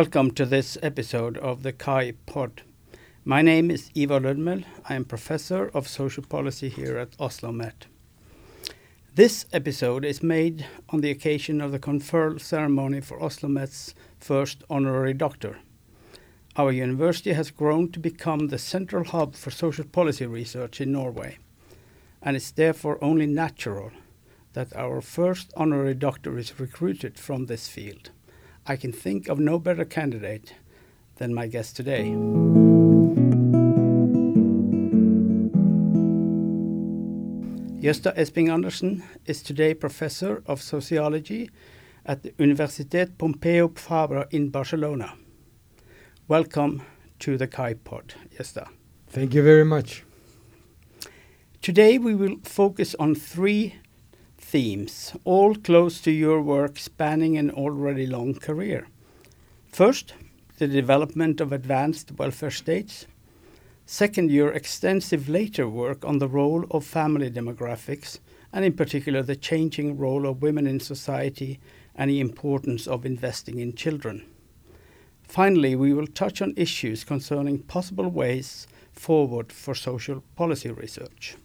Welcome to this episode of the KAI Pod. My name is Ivar Lødemel. I am professor of social policy here at Oslo Met. This episode is made on the occasion of the conferral ceremony for Oslo Met's first honorary doctor. Our university has grown to become the central hub for social policy research in Norway, and it's therefore only natural that our first honorary doctor is recruited from this field. I can think of no better candidate than my guest today. Gøsta Esping Andersen is today professor of sociology at the Universitat Pompeu Fabra in Barcelona. Welcome to the KAI Pod, Gøsta. Thank you very much. Today we will focus on three themes, all close to your work spanning an already long career. First, the development of advanced welfare states. Second, your extensive later work on the role of family demographics, and in particular the changing role of women in society and the importance of investing in children. Finally, we will touch on issues concerning possible ways forward for social policy research.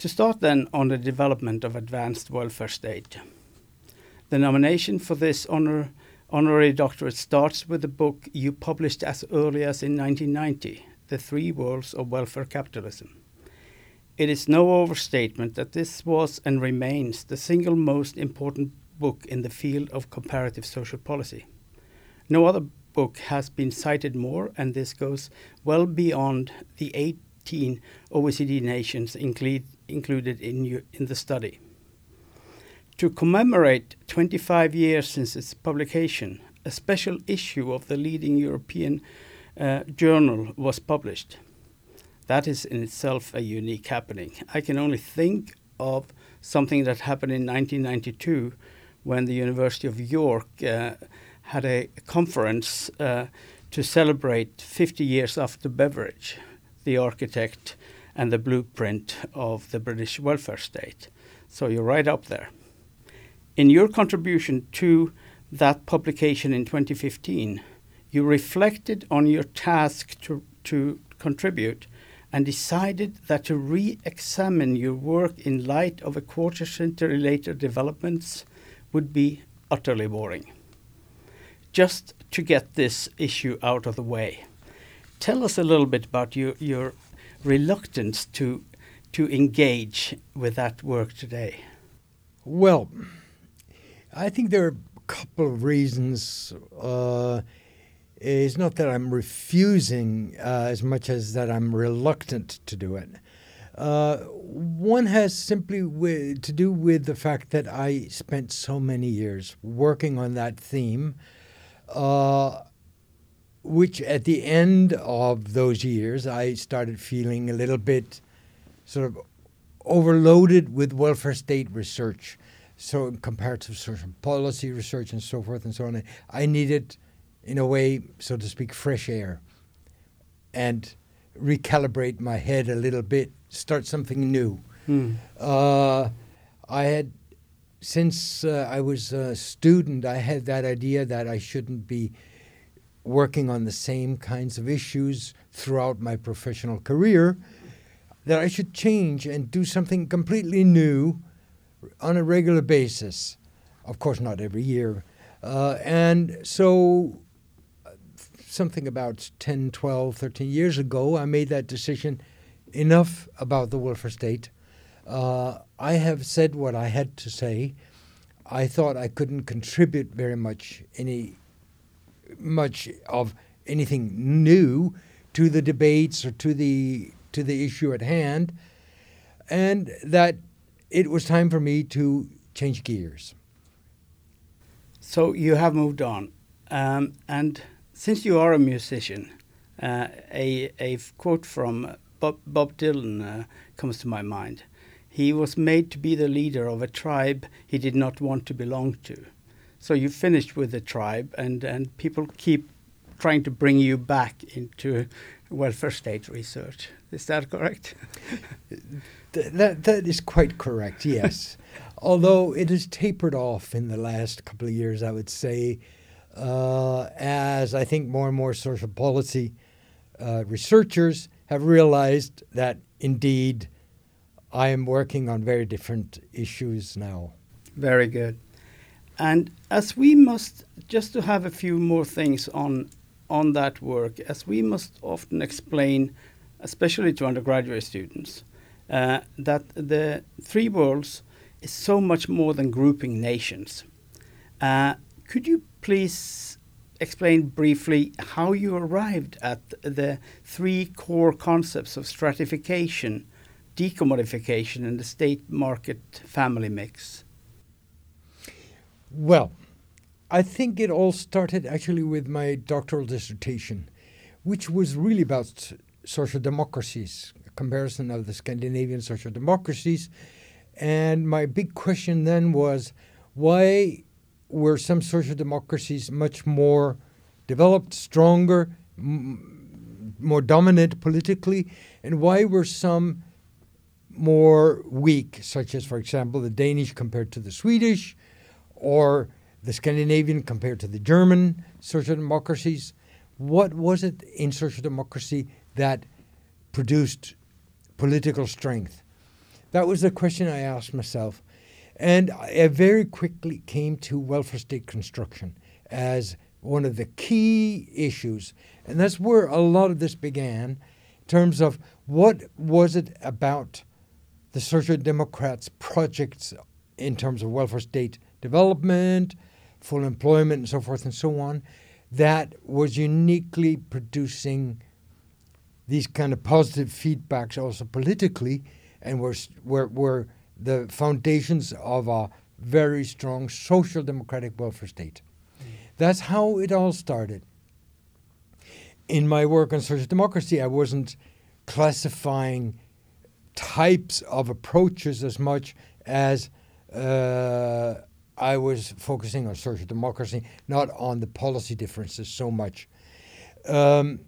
To start then on the development of advanced welfare state. The nomination for this honor honorary doctorate starts with a book you published as early as in 1990, The Three Worlds of Welfare Capitalism. It is no overstatement that this was and remains the single most important book in the field of comparative social policy. No other book has been cited more, and this goes well beyond the 18 OECD nations include, included in, in the study. To commemorate 25 years since its publication, a special issue of the leading European uh, journal was published. That is in itself a unique happening. I can only think of something that happened in 1992 when the University of York uh, had a conference uh, to celebrate 50 years after Beveridge, the architect and the blueprint of the British welfare state. So you're right up there. In your contribution to that publication in 2015, you reflected on your task to, to contribute and decided that to re examine your work in light of a quarter century later developments would be utterly boring. Just to get this issue out of the way, tell us a little bit about your, your reluctance to, to engage with that work today. Well, I think there are a couple of reasons. Uh, it's not that I'm refusing uh, as much as that I'm reluctant to do it. Uh, one has simply to do with the fact that I spent so many years working on that theme, uh, which at the end of those years, I started feeling a little bit sort of overloaded with welfare state research so comparative social policy research and so forth and so on. I needed, in a way, so to speak, fresh air and recalibrate my head a little bit, start something new. Hmm. Uh, I had, since uh, I was a student, I had that idea that I shouldn't be working on the same kinds of issues throughout my professional career, that I should change and do something completely new on a regular basis. Of course, not every year. Uh, and so, uh, something about 10, 12, 13 years ago, I made that decision enough about the welfare state. Uh, I have said what I had to say. I thought I couldn't contribute very much, any much of anything new to the debates or to the to the issue at hand, and that it was time for me to change gears. So you have moved on, um, and since you are a musician, uh, a a quote from Bob, Bob Dylan uh, comes to my mind. He was made to be the leader of a tribe he did not want to belong to. So you finished with the tribe, and and people keep trying to bring you back into welfare state research. Is that correct? that that is quite correct. Yes, although it has tapered off in the last couple of years, I would say, uh, as I think more and more social policy uh, researchers have realized that indeed I am working on very different issues now. Very good. And as we must, just to have a few more things on on that work, as we must often explain, especially to undergraduate students, uh, that the three worlds is so much more than grouping nations. Uh, could you please explain briefly how you arrived at the three core concepts of stratification, decommodification, and the state market family mix? Well, I think it all started actually with my doctoral dissertation, which was really about social democracies, a comparison of the Scandinavian social democracies. And my big question then was why were some social democracies much more developed, stronger, more dominant politically, and why were some more weak, such as, for example, the Danish compared to the Swedish, or the Scandinavian compared to the German social democracies? What was it in social democracy that produced political strength? That was the question I asked myself. And I very quickly came to welfare state construction as one of the key issues. And that's where a lot of this began in terms of what was it about the Social Democrats' projects in terms of welfare state development, full employment, and so forth and so on, that was uniquely producing these kind of positive feedbacks also politically and were, were, were the foundations of a very strong social democratic welfare state. Mm. That's how it all started. In my work on social democracy, I wasn't classifying types of approaches as much as uh, I was focusing on social democracy, not on the policy differences so much. Um,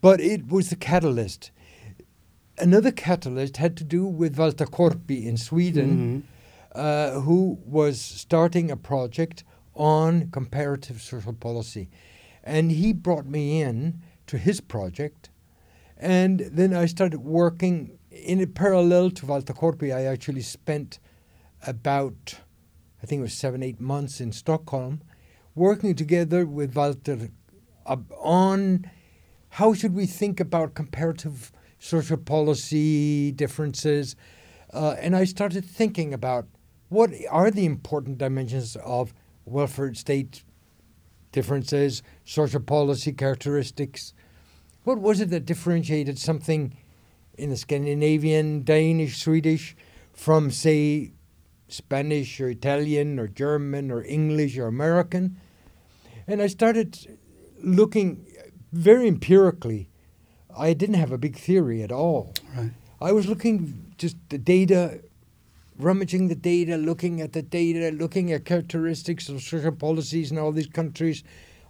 but it was the catalyst. Another catalyst had to do with Walter Korpi in Sweden, mm-hmm. uh, who was starting a project on comparative social policy. And he brought me in to his project. And then I started working in a parallel to Walter Korpi. I actually spent about, I think it was seven, eight months in Stockholm, working together with Walter on how should we think about comparative social policy differences. Uh, and I started thinking about what are the important dimensions of welfare state differences, social policy characteristics. What was it that differentiated something in the Scandinavian, Danish, Swedish from, say, Spanish or Italian or German or English or American. And I started looking very empirically. I didn't have a big theory at all. Right. I was looking just the data, rummaging the data, looking at the data, looking at characteristics of social policies in all these countries,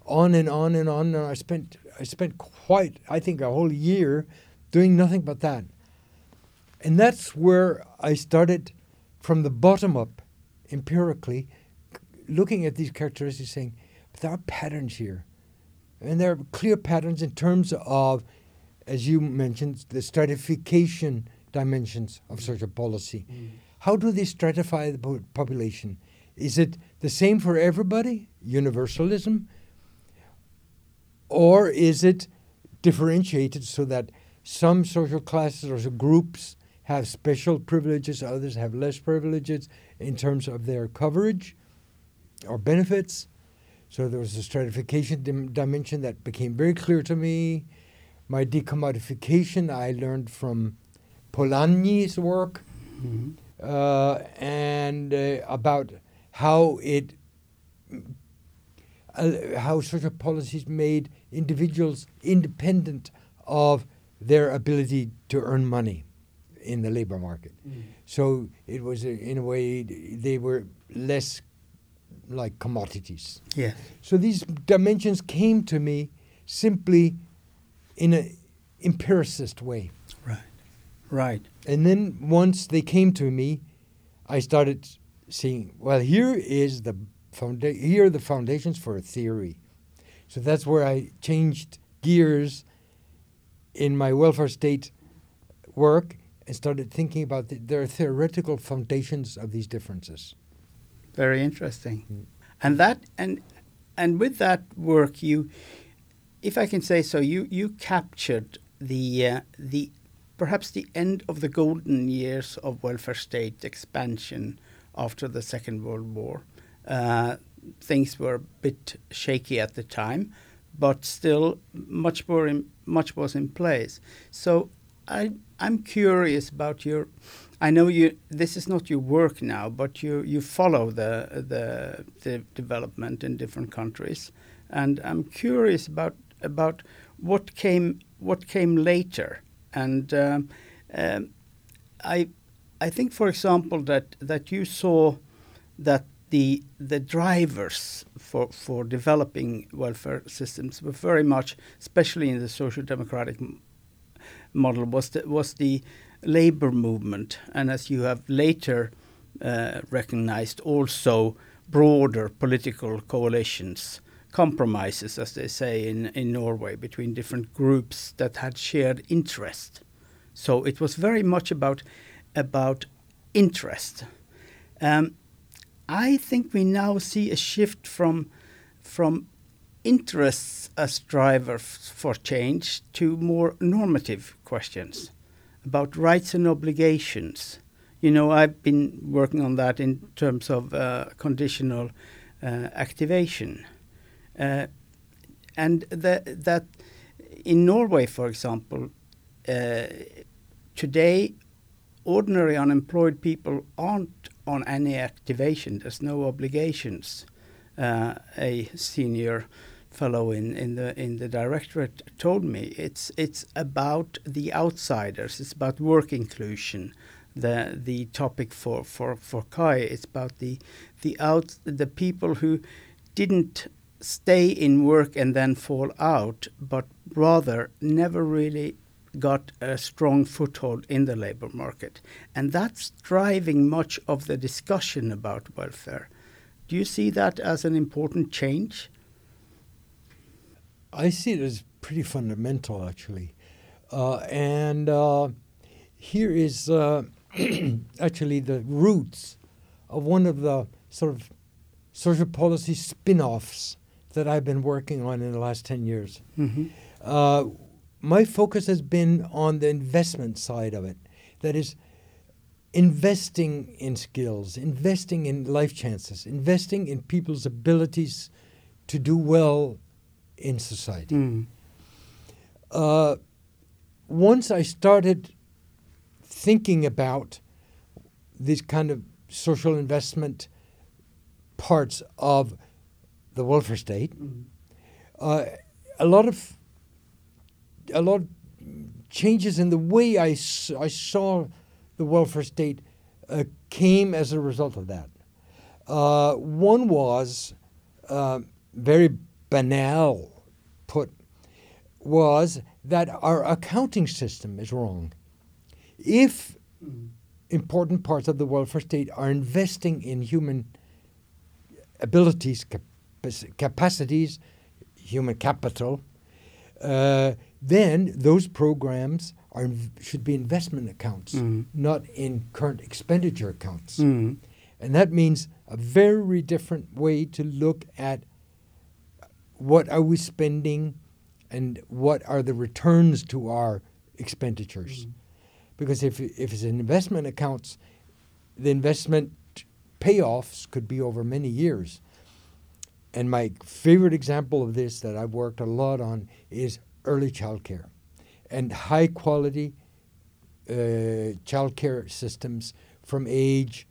on and on and on. And I spent I spent quite I think a whole year doing nothing but that. And that's where I started from the bottom up, empirically, looking at these characteristics, saying, but there are patterns here. And there are clear patterns in terms of, as you mentioned, the stratification dimensions of social policy. Mm. How do they stratify the population? Is it the same for everybody, universalism? Or is it differentiated so that some social classes or groups have special privileges, others have less privileges in terms of their coverage or benefits. So there was a stratification dim- dimension that became very clear to me. My decommodification I learned from Polanyi's work mm-hmm. uh, and uh, about how it uh, how social policies made individuals independent of their ability to earn money in the labor market. Mm. So it was, a, in a way, they were less like commodities. Yeah. So these dimensions came to me simply in an empiricist way. Right. Right. And then once they came to me, I started seeing, well, here is the founda- here are the foundations for a theory. So that's where I changed gears in my welfare state work and started thinking about the, there are theoretical foundations of these differences. Very interesting. Mm. And that and and with that work you if I can say so you you captured the uh, the perhaps the end of the golden years of welfare state expansion after the Second World War. Uh, things were a bit shaky at the time, but still much more in, much was in place. So I I'm curious about your. I know you. This is not your work now, but you you follow the the, the development in different countries, and I'm curious about about what came what came later and um, um, I I think, for example, that that you saw that the the drivers for for developing welfare systems were very much, especially in the social democratic model, was the, was the labor movement, and as you have later uh, recognized, also broader political coalitions, compromises, as they say in in Norway, between different groups that had shared interest. So it was very much about about interest. Um, I think we now see a shift from from interests as drivers for change to more normative questions about rights and obligations. You know, I've been working on that in terms of uh, conditional uh, activation, uh, and that that in Norway, for example, uh, today, ordinary unemployed people aren't on any activation. There's no obligations. Uh, a senior fellow in, in the in the directorate told me it's it's about the outsiders. It's about work inclusion. The the topic for for for Kai is about the the out the people who didn't stay in work and then fall out, but rather never really got a strong foothold in the labor market. And that's driving much of the discussion about welfare. Do you see that as an important change? I see it as pretty fundamental, actually. Uh, and uh, here is uh, actually the roots of one of the sort of social policy spin offs that I've been working on in the last 10 years. Mm-hmm. Uh, my focus has been on the investment side of it. That is, investing in skills, investing in life chances, investing in people's abilities to do well in society. Mm. Uh, once I started thinking about these kind of social investment parts of the welfare state, mm. uh, a lot of a lot of changes in the way I, I saw the welfare state uh, came as a result of that. Uh, one was uh, very banal put was that our accounting system is wrong. If important parts of the welfare state are investing in human abilities, capacities, human capital, uh, then those programs are should be investment accounts, mm. not in current expenditure accounts. Mm. And that means a very different way to look at what are we spending and what are the returns to our expenditures. Mm. Because if, if it's an investment accounts, the investment payoffs could be over many years. And my favorite example of this that I've worked a lot on is early childcare and high quality uh, childcare systems from age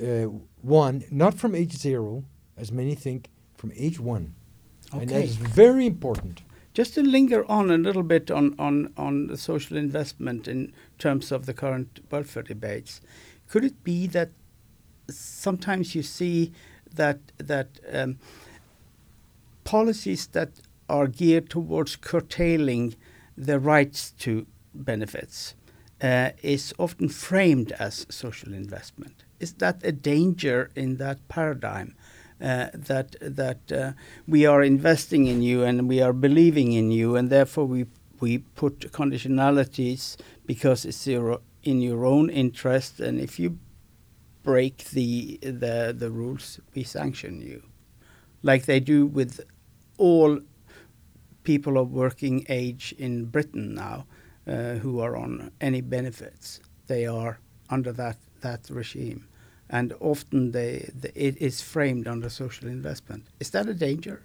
uh, one, not from age zero, as many think, from age one. Okay. And that is very important. Just to linger on a little bit on, on, on the social investment in terms of the current welfare debates, could it be that sometimes you see that that um, policies that are geared towards curtailing the rights to benefits uh, is often framed as social investment. is that a danger in that paradigm? Uh, that that uh, we are investing in you and we are believing in you, and therefore we we put conditionalities because it's your, in your own interest, and if you break the the the rules, we sanction you, like they do with all people of working age in Britain now uh, who are on any benefits. They are under that that regime and often they, the, it is framed under social investment. Is that a danger?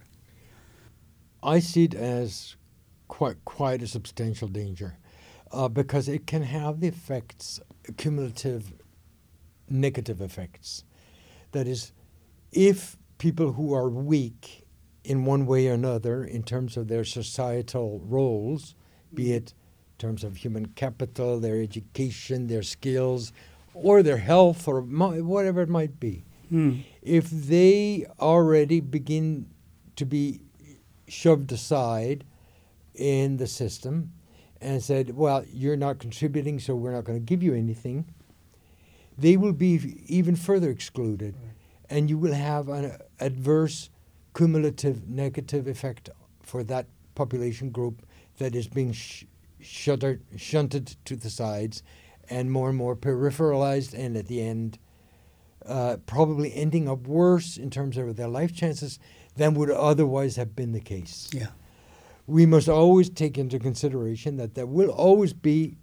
I see it as quite quite a substantial danger uh, because it can have the effects, cumulative negative effects. That is, if people who are weak in one way or another in terms of their societal roles, be it in terms of human capital, their education, their skills, or their health or whatever it might be. Mm. If they already begin to be shoved aside in the system and said, well, you're not contributing, so we're not going to give you anything, they will be even further excluded. Right. And you will have an adverse, cumulative, negative effect for that population group that is being sh- shuttered, shunted to the sides and more and more peripheralized, and at the end, uh, probably ending up worse in terms of their life chances than would otherwise have been the case. Yeah. We must always take into consideration that there will always be,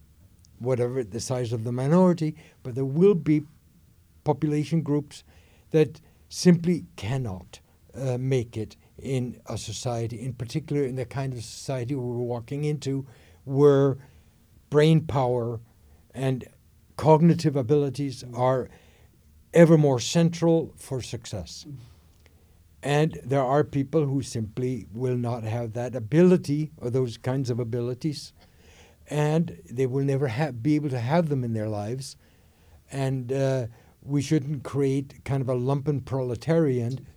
whatever the size of the minority, but there will be population groups that simply cannot uh, make it in a society, in particular in the kind of society we're walking into, where brain power and cognitive abilities are ever more central for success. And there are people who simply will not have that ability or those kinds of abilities, and they will never have, be able to have them in their lives. And uh, we shouldn't create kind of a lumpen proletarian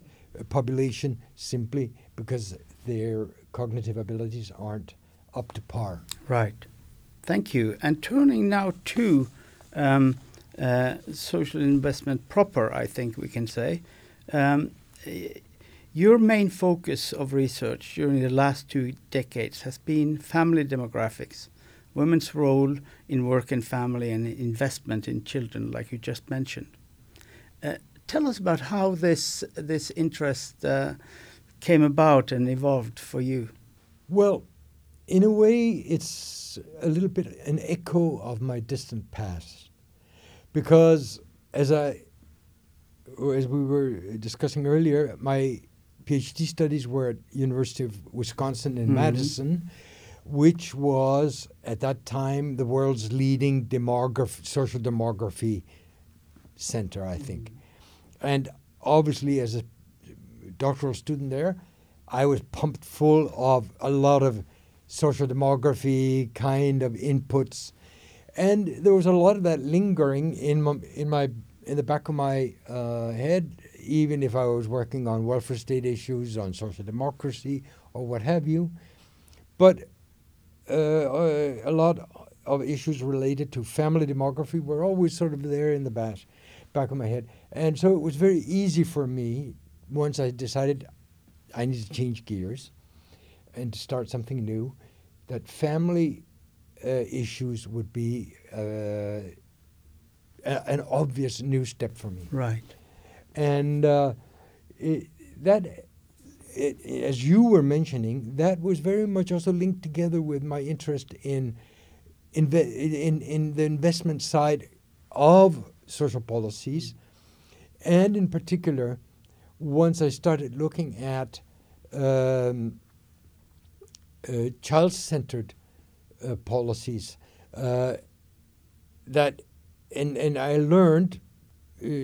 population simply because their cognitive abilities aren't up to par. Right. Thank you. And turning now to um, uh, social investment proper, I think we can say. Um, your main focus of research during the last two decades has been family demographics, women's role in work and family, and investment in children, like you just mentioned. Uh, tell us about how this this interest uh, came about and evolved for you. Well, in a way, it's a little bit an echo of my distant past, because as I, as we were discussing earlier, my PhD studies were at University of Wisconsin in mm-hmm. Madison, which was at that time the world's leading demograph- social demography center, I think, mm-hmm. and obviously as a doctoral student there, I was pumped full of a lot of social demography kind of inputs, and there was a lot of that lingering in my, in my in the back of my uh, head, even if I was working on welfare state issues, on social democracy, or what have you. But uh, a lot of issues related to family demography were always sort of there in the back, back of my head. And so it was very easy for me once I decided I need to change gears and to start something new, that family uh, issues would be uh, a, an obvious new step for me. Right. And uh, it, that, it, as you were mentioning, that was very much also linked together with my interest in, in, in, in the investment side of social policies, and in particular, once I started looking at um, uh, child-centered uh, policies uh, that, and, and I learned,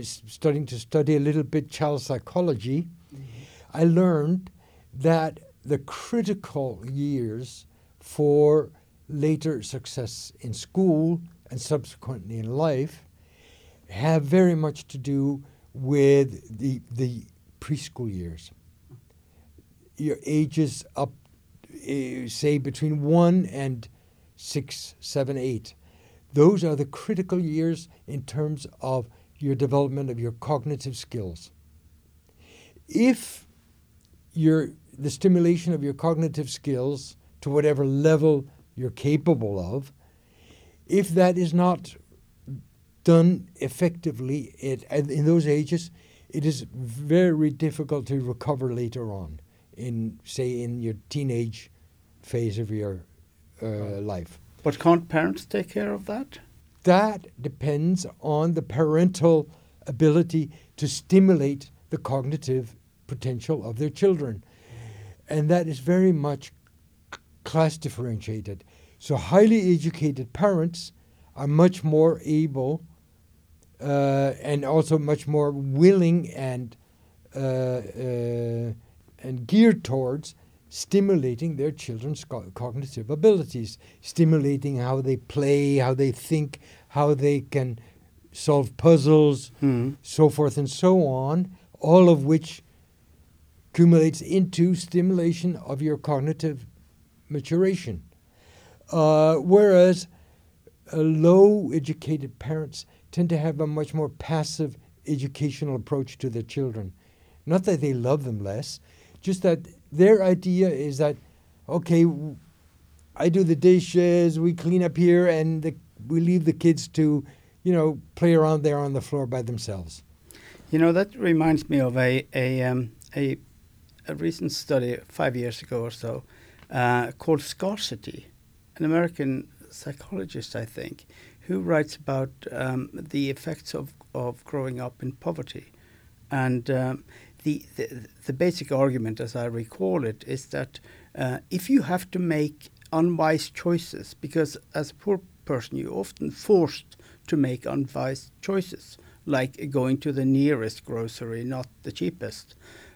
starting to study a little bit child psychology, mm-hmm. I learned that the critical years for later success in school and subsequently in life have very much to do with the the preschool years. Your ages up uh, say between one and six, seven, eight. Those are the critical years in terms of your development of your cognitive skills. If your the stimulation of your cognitive skills to whatever level you're capable of, if that is not done effectively at, in those ages, it is very difficult to recover later on in, say, in your teenage phase of your uh, life. But can't parents take care of that? That depends on the parental ability to stimulate the cognitive potential of their children. And that is very much class differentiated. So, highly educated parents are much more able uh, and also much more willing and uh, uh, and geared towards stimulating their children's co- cognitive abilities, stimulating how they play, how they think, how they can solve puzzles, Mm. so forth and so on, all of which accumulates into stimulation of your cognitive maturation. Uh, whereas uh, low educated parents tend to have a much more passive educational approach to their children. Not that they love them less, just that their idea is that, okay, I do the dishes, we clean up here, and the, we leave the kids to, you know, play around there on the floor by themselves. You know, that reminds me of a a um, a, a recent study five years ago or so uh, called Scarcity, an American psychologist, I think, who writes about um, the effects of, of growing up in poverty. And um, the, the basic argument, as I recall it, is that uh, if you have to make unwise choices, because as a poor person you're often forced to make unwise choices, like going to the nearest grocery, not the cheapest,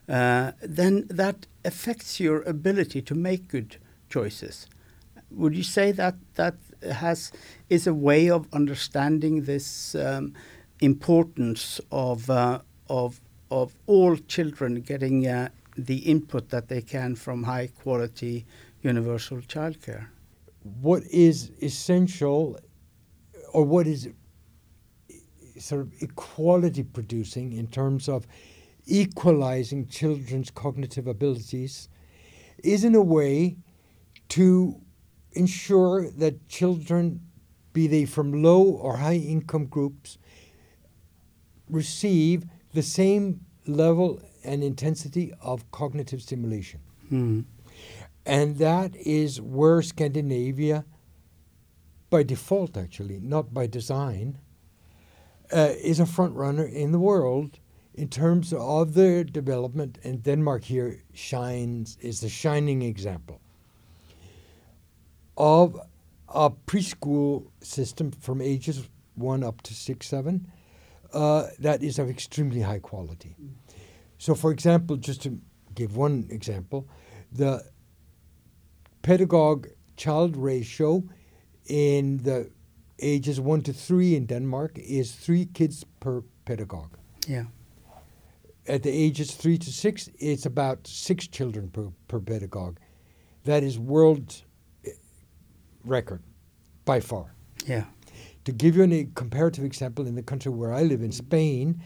uh, then that affects your ability to make good choices. Would you say that that has is a way of understanding this um, importance of uh, of of all children getting uh, the input that they can from high quality universal childcare? what is essential or what is sort of equality producing in terms of equalizing children's cognitive abilities is in a way to ensure that children be they from low or high income groups receive the same level and intensity of cognitive stimulation Hmm. and that is where Scandinavia, by default actually, not by design, uh, is a front runner in the world in terms of their development. And Denmark here shines is the shining example of a preschool system from ages one up to six, seven. Uh, that is of extremely high quality. So, for example, just to give one example, the pedagogue child ratio in the ages one to three in Denmark is three kids per pedagogue. Yeah. At the ages three to six, it's about six children per, per pedagogue. That is world eh, record by far. Yeah. To give you a comparative example, in the country where I live, in Spain,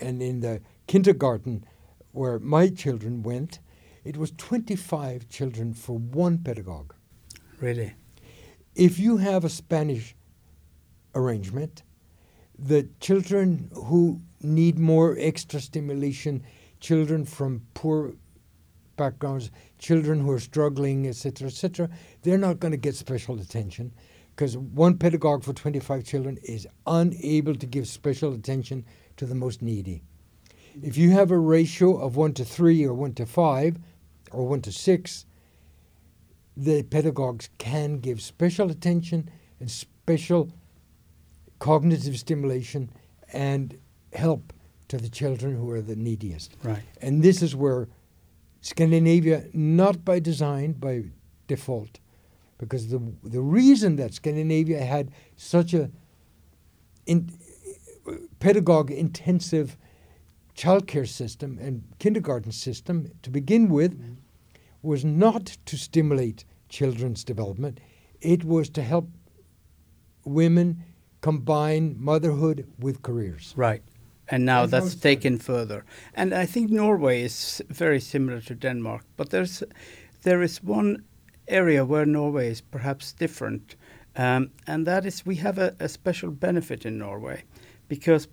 and in the kindergarten where my children went, it was 25 children for one pedagogue. Really. If you have a Spanish arrangement, the children who need more extra stimulation, children from poor backgrounds, children who are struggling, etc., etc., they're not going to get special attention because one pedagogue for 25 children is unable to give special attention to the most needy. If you have a ratio of 1 to 3 or 1 to 5 or 1 to 6, the pedagogues can give special attention and special cognitive stimulation and help to the children who are the neediest. Right. And this is where Scandinavia, not by design, by default, because the the reason that Scandinavia had such a in, pedagogue intensive childcare system and kindergarten system to begin with mm-hmm. was not to stimulate children's development. It was to help women combine motherhood with careers. Right. and now And that's taken further. And I think Norway is very similar to Denmark, but there's there is one area where Norway is perhaps different, um, and that is we have a, a special benefit in Norway because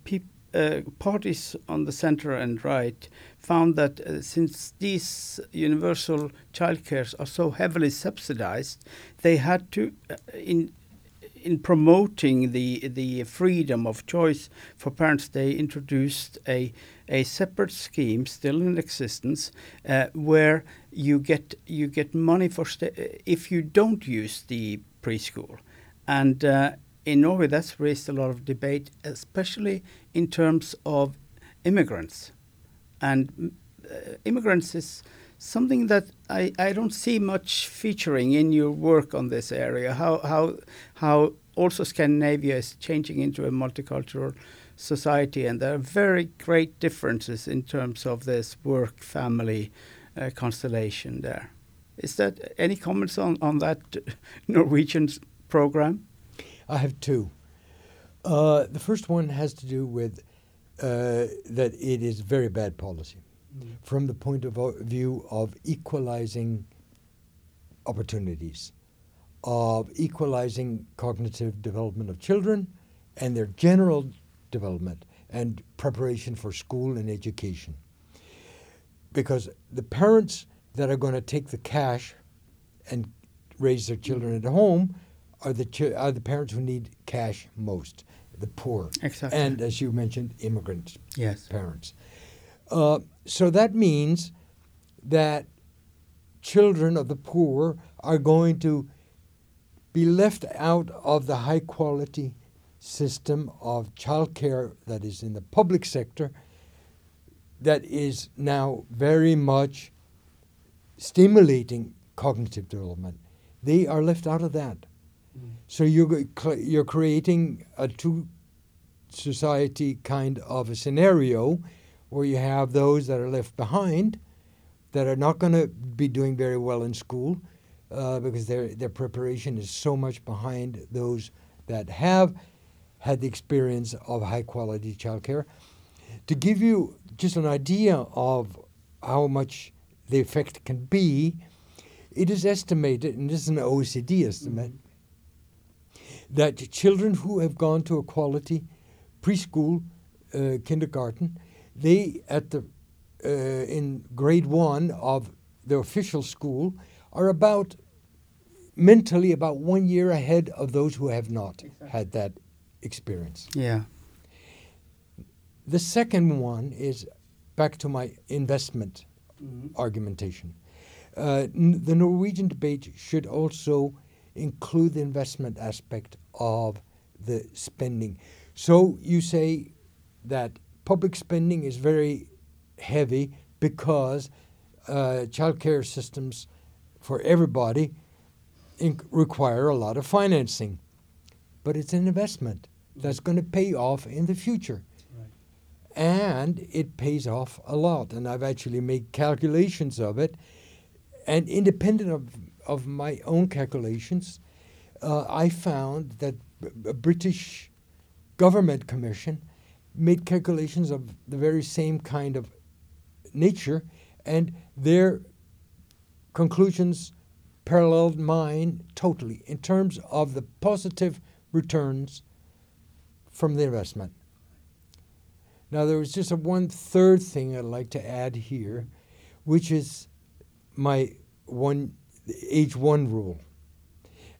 uh, parties on the center and right found that uh, since these universal childcares are so heavily subsidized, they had to uh, in in promoting the the freedom of choice for parents, they introduced a a separate scheme still in existence uh, where you get you get money for sta- if you don't use the preschool, and uh, in Norway that's raised a lot of debate, especially in terms of immigrants, and uh, immigrants is something that I, I don't see much featuring in your work on this area. How how how also Scandinavia is changing into a multicultural society, and there are very great differences in terms of this work family uh, constellation there. Is that any comments on on that Norwegian program? I have two. Uh, the first one has to do with uh, that it is very bad policy from the point of view of equalizing opportunities, of equalizing cognitive development of children and their general development and preparation for school and education. Because the parents that are going to take the cash and raise their children at home are the chi- are the parents who need cash most, the poor, Exactly. and as you mentioned, immigrant Yes. parents. Uh, so that means that children of the poor are going to be left out of the high quality system of childcare that is in the public sector that is now very much stimulating cognitive development. They are left out of that. So you're you're creating a two society kind of a scenario where you have those that are left behind that are not going to be doing very well in school uh, because their their preparation is so much behind those that have had the experience of high quality childcare. To give you just an idea of how much the effect can be, it is estimated, and this is an OECD estimate, that children who have gone to a quality preschool, uh, kindergarten, they at the uh, in grade one of the official school are about mentally about one year ahead of those who have not had that experience. Yeah. The second one is back to my investment argumentation. Uh, n- the Norwegian debate should also include the investment aspect of the spending. So you say that public spending is very heavy because uh, childcare systems for everybody inc- require a lot of financing, but it's an investment that's going to pay off in the future and it pays off a lot. And I've actually made calculations of it. And independent of, of my own calculations, uh, I found that a British government commission made calculations of the very same kind of nature, and their conclusions paralleled mine totally in terms of the positive returns from the investment. Now, there was just a one third thing I'd like to add here, which is my one age one rule.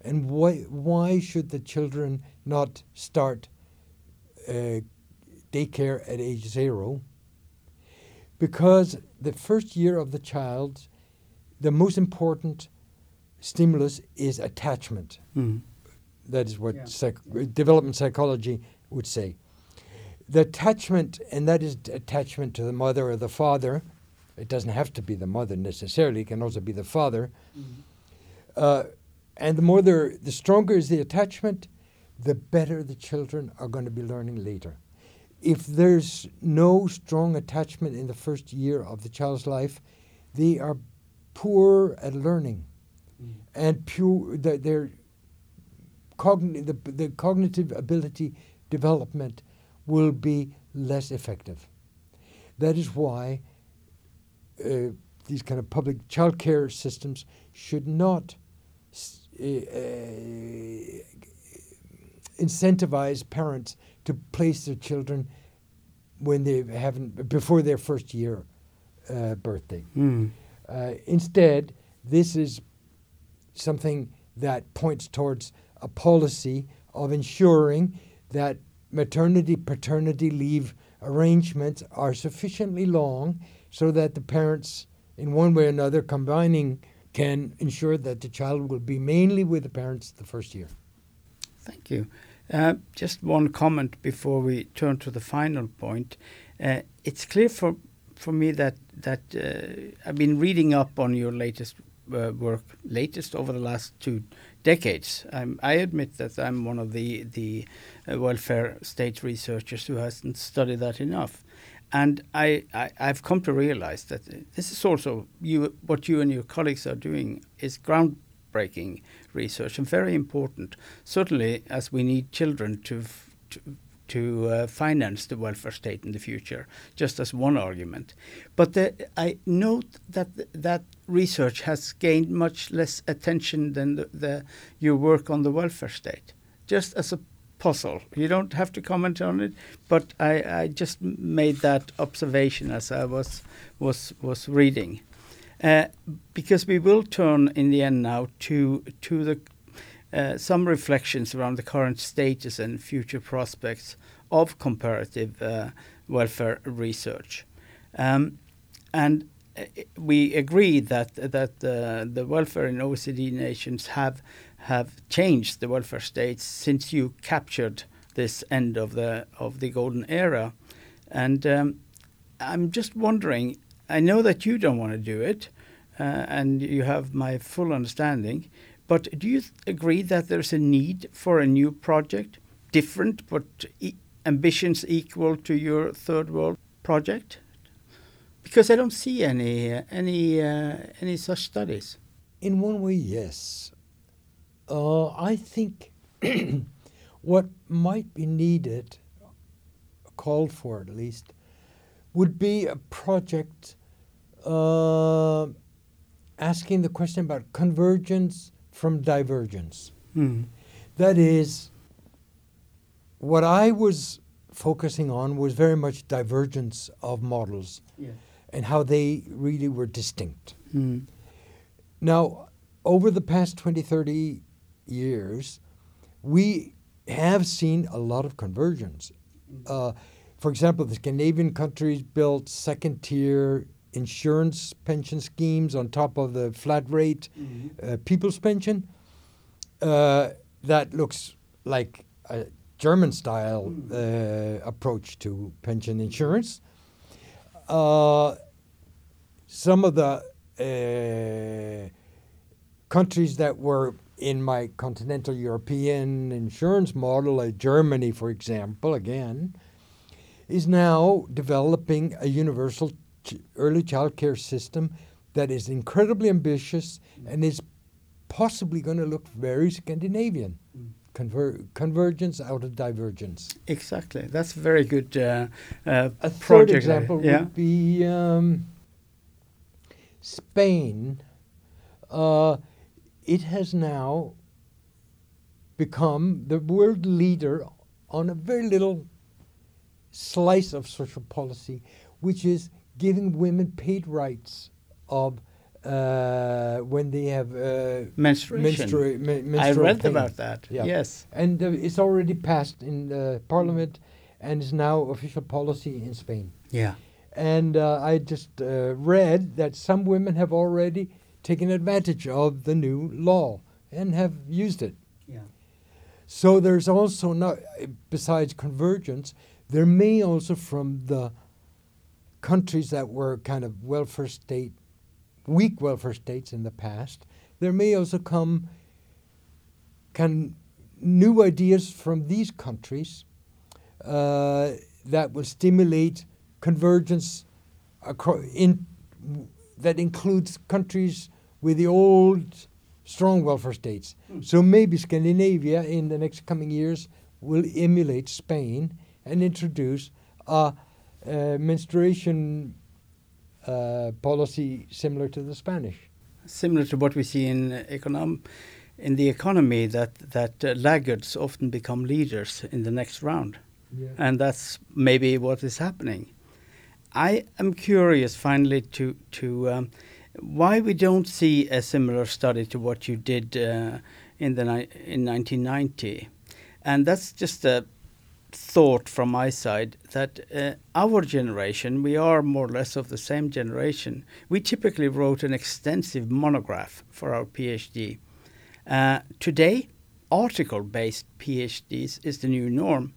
And why why should the children not start uh, daycare at age zero? Because the first year of the child, the most important stimulus is attachment. Mm. That is what Yeah. psych- development psychology would say. The attachment, and that is attachment to the mother or the father. It doesn't have to be the mother necessarily; it can also be the father. Uh, and the more they're, the stronger is the attachment, the better the children are going to be learning later. If there's no strong attachment in the first year of the child's life, they are poor at learning, and pure. The, cogni- the, the cognitive ability development will be less effective. That is why uh, these kind of public child care systems should not uh, incentivize parents to place their children when they haven't before their first year uh, birthday. Mm. Uh, instead, this is something that points towards a policy of ensuring that maternity paternity leave arrangements are sufficiently long so that the parents, in one way or another, combining, can ensure that the child will be mainly with the parents the first year. Thank you. Uh, just one comment before we turn to the final point. Uh, it's clear for for me that that uh, I've been reading up on your latest uh, work, latest over the last two decades. I'm, i admit that I'm one of the the uh, welfare state researchers who hasn't studied that enough, and I, I have come to realize that this is also you what you and your colleagues are doing is groundbreaking research and very important. Certainly, as we need children to to, to uh, finance the welfare state in the future, just as one argument. But the, I note that th that research has gained much less attention than the, the, your work on the welfare state. Just as a puzzle, you don't have to comment on it, but I, I just made that observation as I was was was reading, uh, because we will turn in the end now to to the uh, some reflections around the current status and future prospects of comparative uh, welfare research. Um, and uh, we agree that that uh, the welfare in OECD nations have have changed the welfare states since you captured this end of the of the golden era, and um, I'm just wondering. I know that you don't want to do it, uh, and you have my full understanding. But do you agree that there's a need for a new project, different but e ambitions equal to your third world project? Because I don't see any uh, any uh, any such studies. In one way, yes. Uh, I think what might be needed, called for at least, would be a project uh, asking the question about convergence from divergence. Mm. That is, what I was focusing on was very much divergence of models Yeah. and how they really were distinct. Mm. Now, over the past 20, 30 years, we have seen a lot of convergence. Uh, for example, the Scandinavian countries built second tier insurance pension schemes on top of the flat rate uh, people's pension. Uh, that looks like a German style uh, approach to pension insurance. Uh, some of the uh, countries that were in my continental European insurance model, like Germany, for example, again, is now developing a universal early child care system that is incredibly ambitious and is possibly going to look very Scandinavian. Conver- convergence out of divergence. Exactly. That's a very good uh, uh, A third example yeah. would be um, Spain. Uh, it has now become the world leader on a very little slice of social policy, which is giving women paid rights of uh, when they have uh, Menstruation. menstrua- me- I menstrual read pain. about that. Yeah. Yes. And uh, it's already passed in the parliament and is now official policy in Spain. Yeah. And uh, I just uh, read that some women have already taken advantage of the new law and have used it. Yeah. So there's also not, besides convergence, there may also from the countries that were kind of welfare state, weak welfare states in the past, there may also come can new ideas from these countries uh, that will stimulate convergence in that includes countries with the old strong welfare states. So maybe Scandinavia in the next coming years will emulate Spain and introduce Uh, uh, menstruation uh, policy similar to the Spanish. Similar to what we see in econom- in the economy, that that uh, laggards often become leaders in the next round, Yeah. and that's maybe what is happening. I am curious, finally, to to um, why we don't see a similar study to what you did uh, in the ni- in 1990, and that's just a thought from my side that uh, our generation, we are more or less of the same generation. We typically wrote an extensive monograph for our PhD. Uh, today, article-based PhDs is the new norm,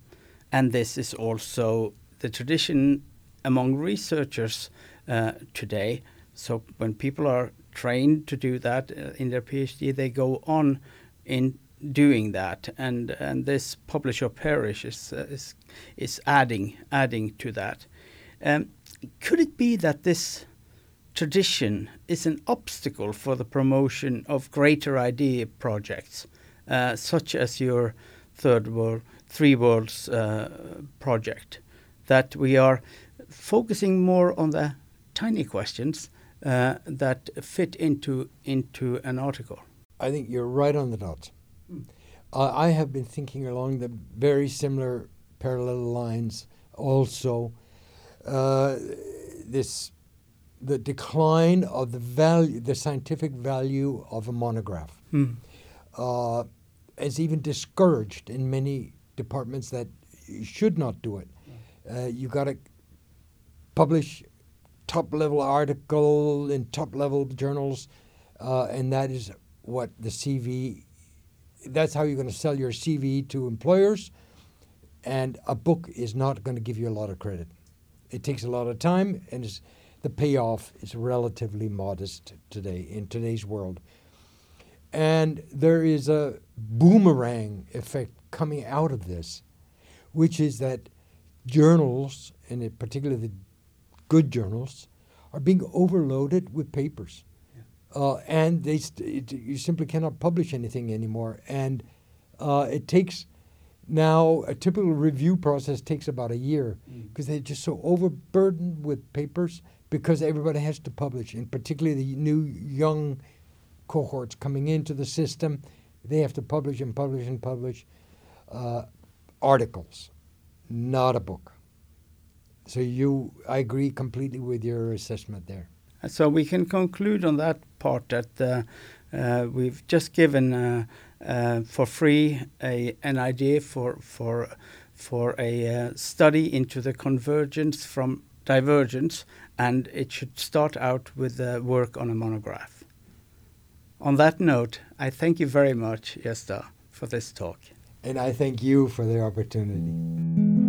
and this is also the tradition among researchers uh, today. So when people are trained to do that uh, in their PhD, they go on in doing that, and and this publish or perish is is, is adding adding to that. Um, could it be that this tradition is an obstacle for the promotion of greater idea projects, uh, such as your third world, three worlds uh, project, that we are focusing more on the tiny questions uh, that fit into into an article. I think you're right on the dot. Uh, I have been thinking along the very similar parallel lines also. Uh, this the decline of the value, the scientific value of a monograph, Hmm. uh, is even discouraged in many departments that should not do it. Uh, you got to publish top level article in top level journals, uh, and that is what the CV. That's how you're going to sell your CV to employers, and a book is not going to give you a lot of credit. It takes a lot of time, and the payoff is relatively modest today in today's world. And there is a boomerang effect coming out of this, which is that journals, and particularly the good journals, are being overloaded with papers. Uh, and they st- it, you simply cannot publish anything anymore. And uh, it takes now a typical review process takes about a year because they're just so overburdened with papers because everybody has to publish, and particularly the new young cohorts coming into the system, they have to publish and publish and publish uh, articles, not a book. So you, I agree completely with your assessment there. So we can conclude on that part that uh, uh, we've just given uh, for free a, an idea for for for a study into the convergence from divergence, and it should start out with uh, work on a monograph. On that note, I thank you very much, Gøsta, for this talk. And I thank you for the opportunity.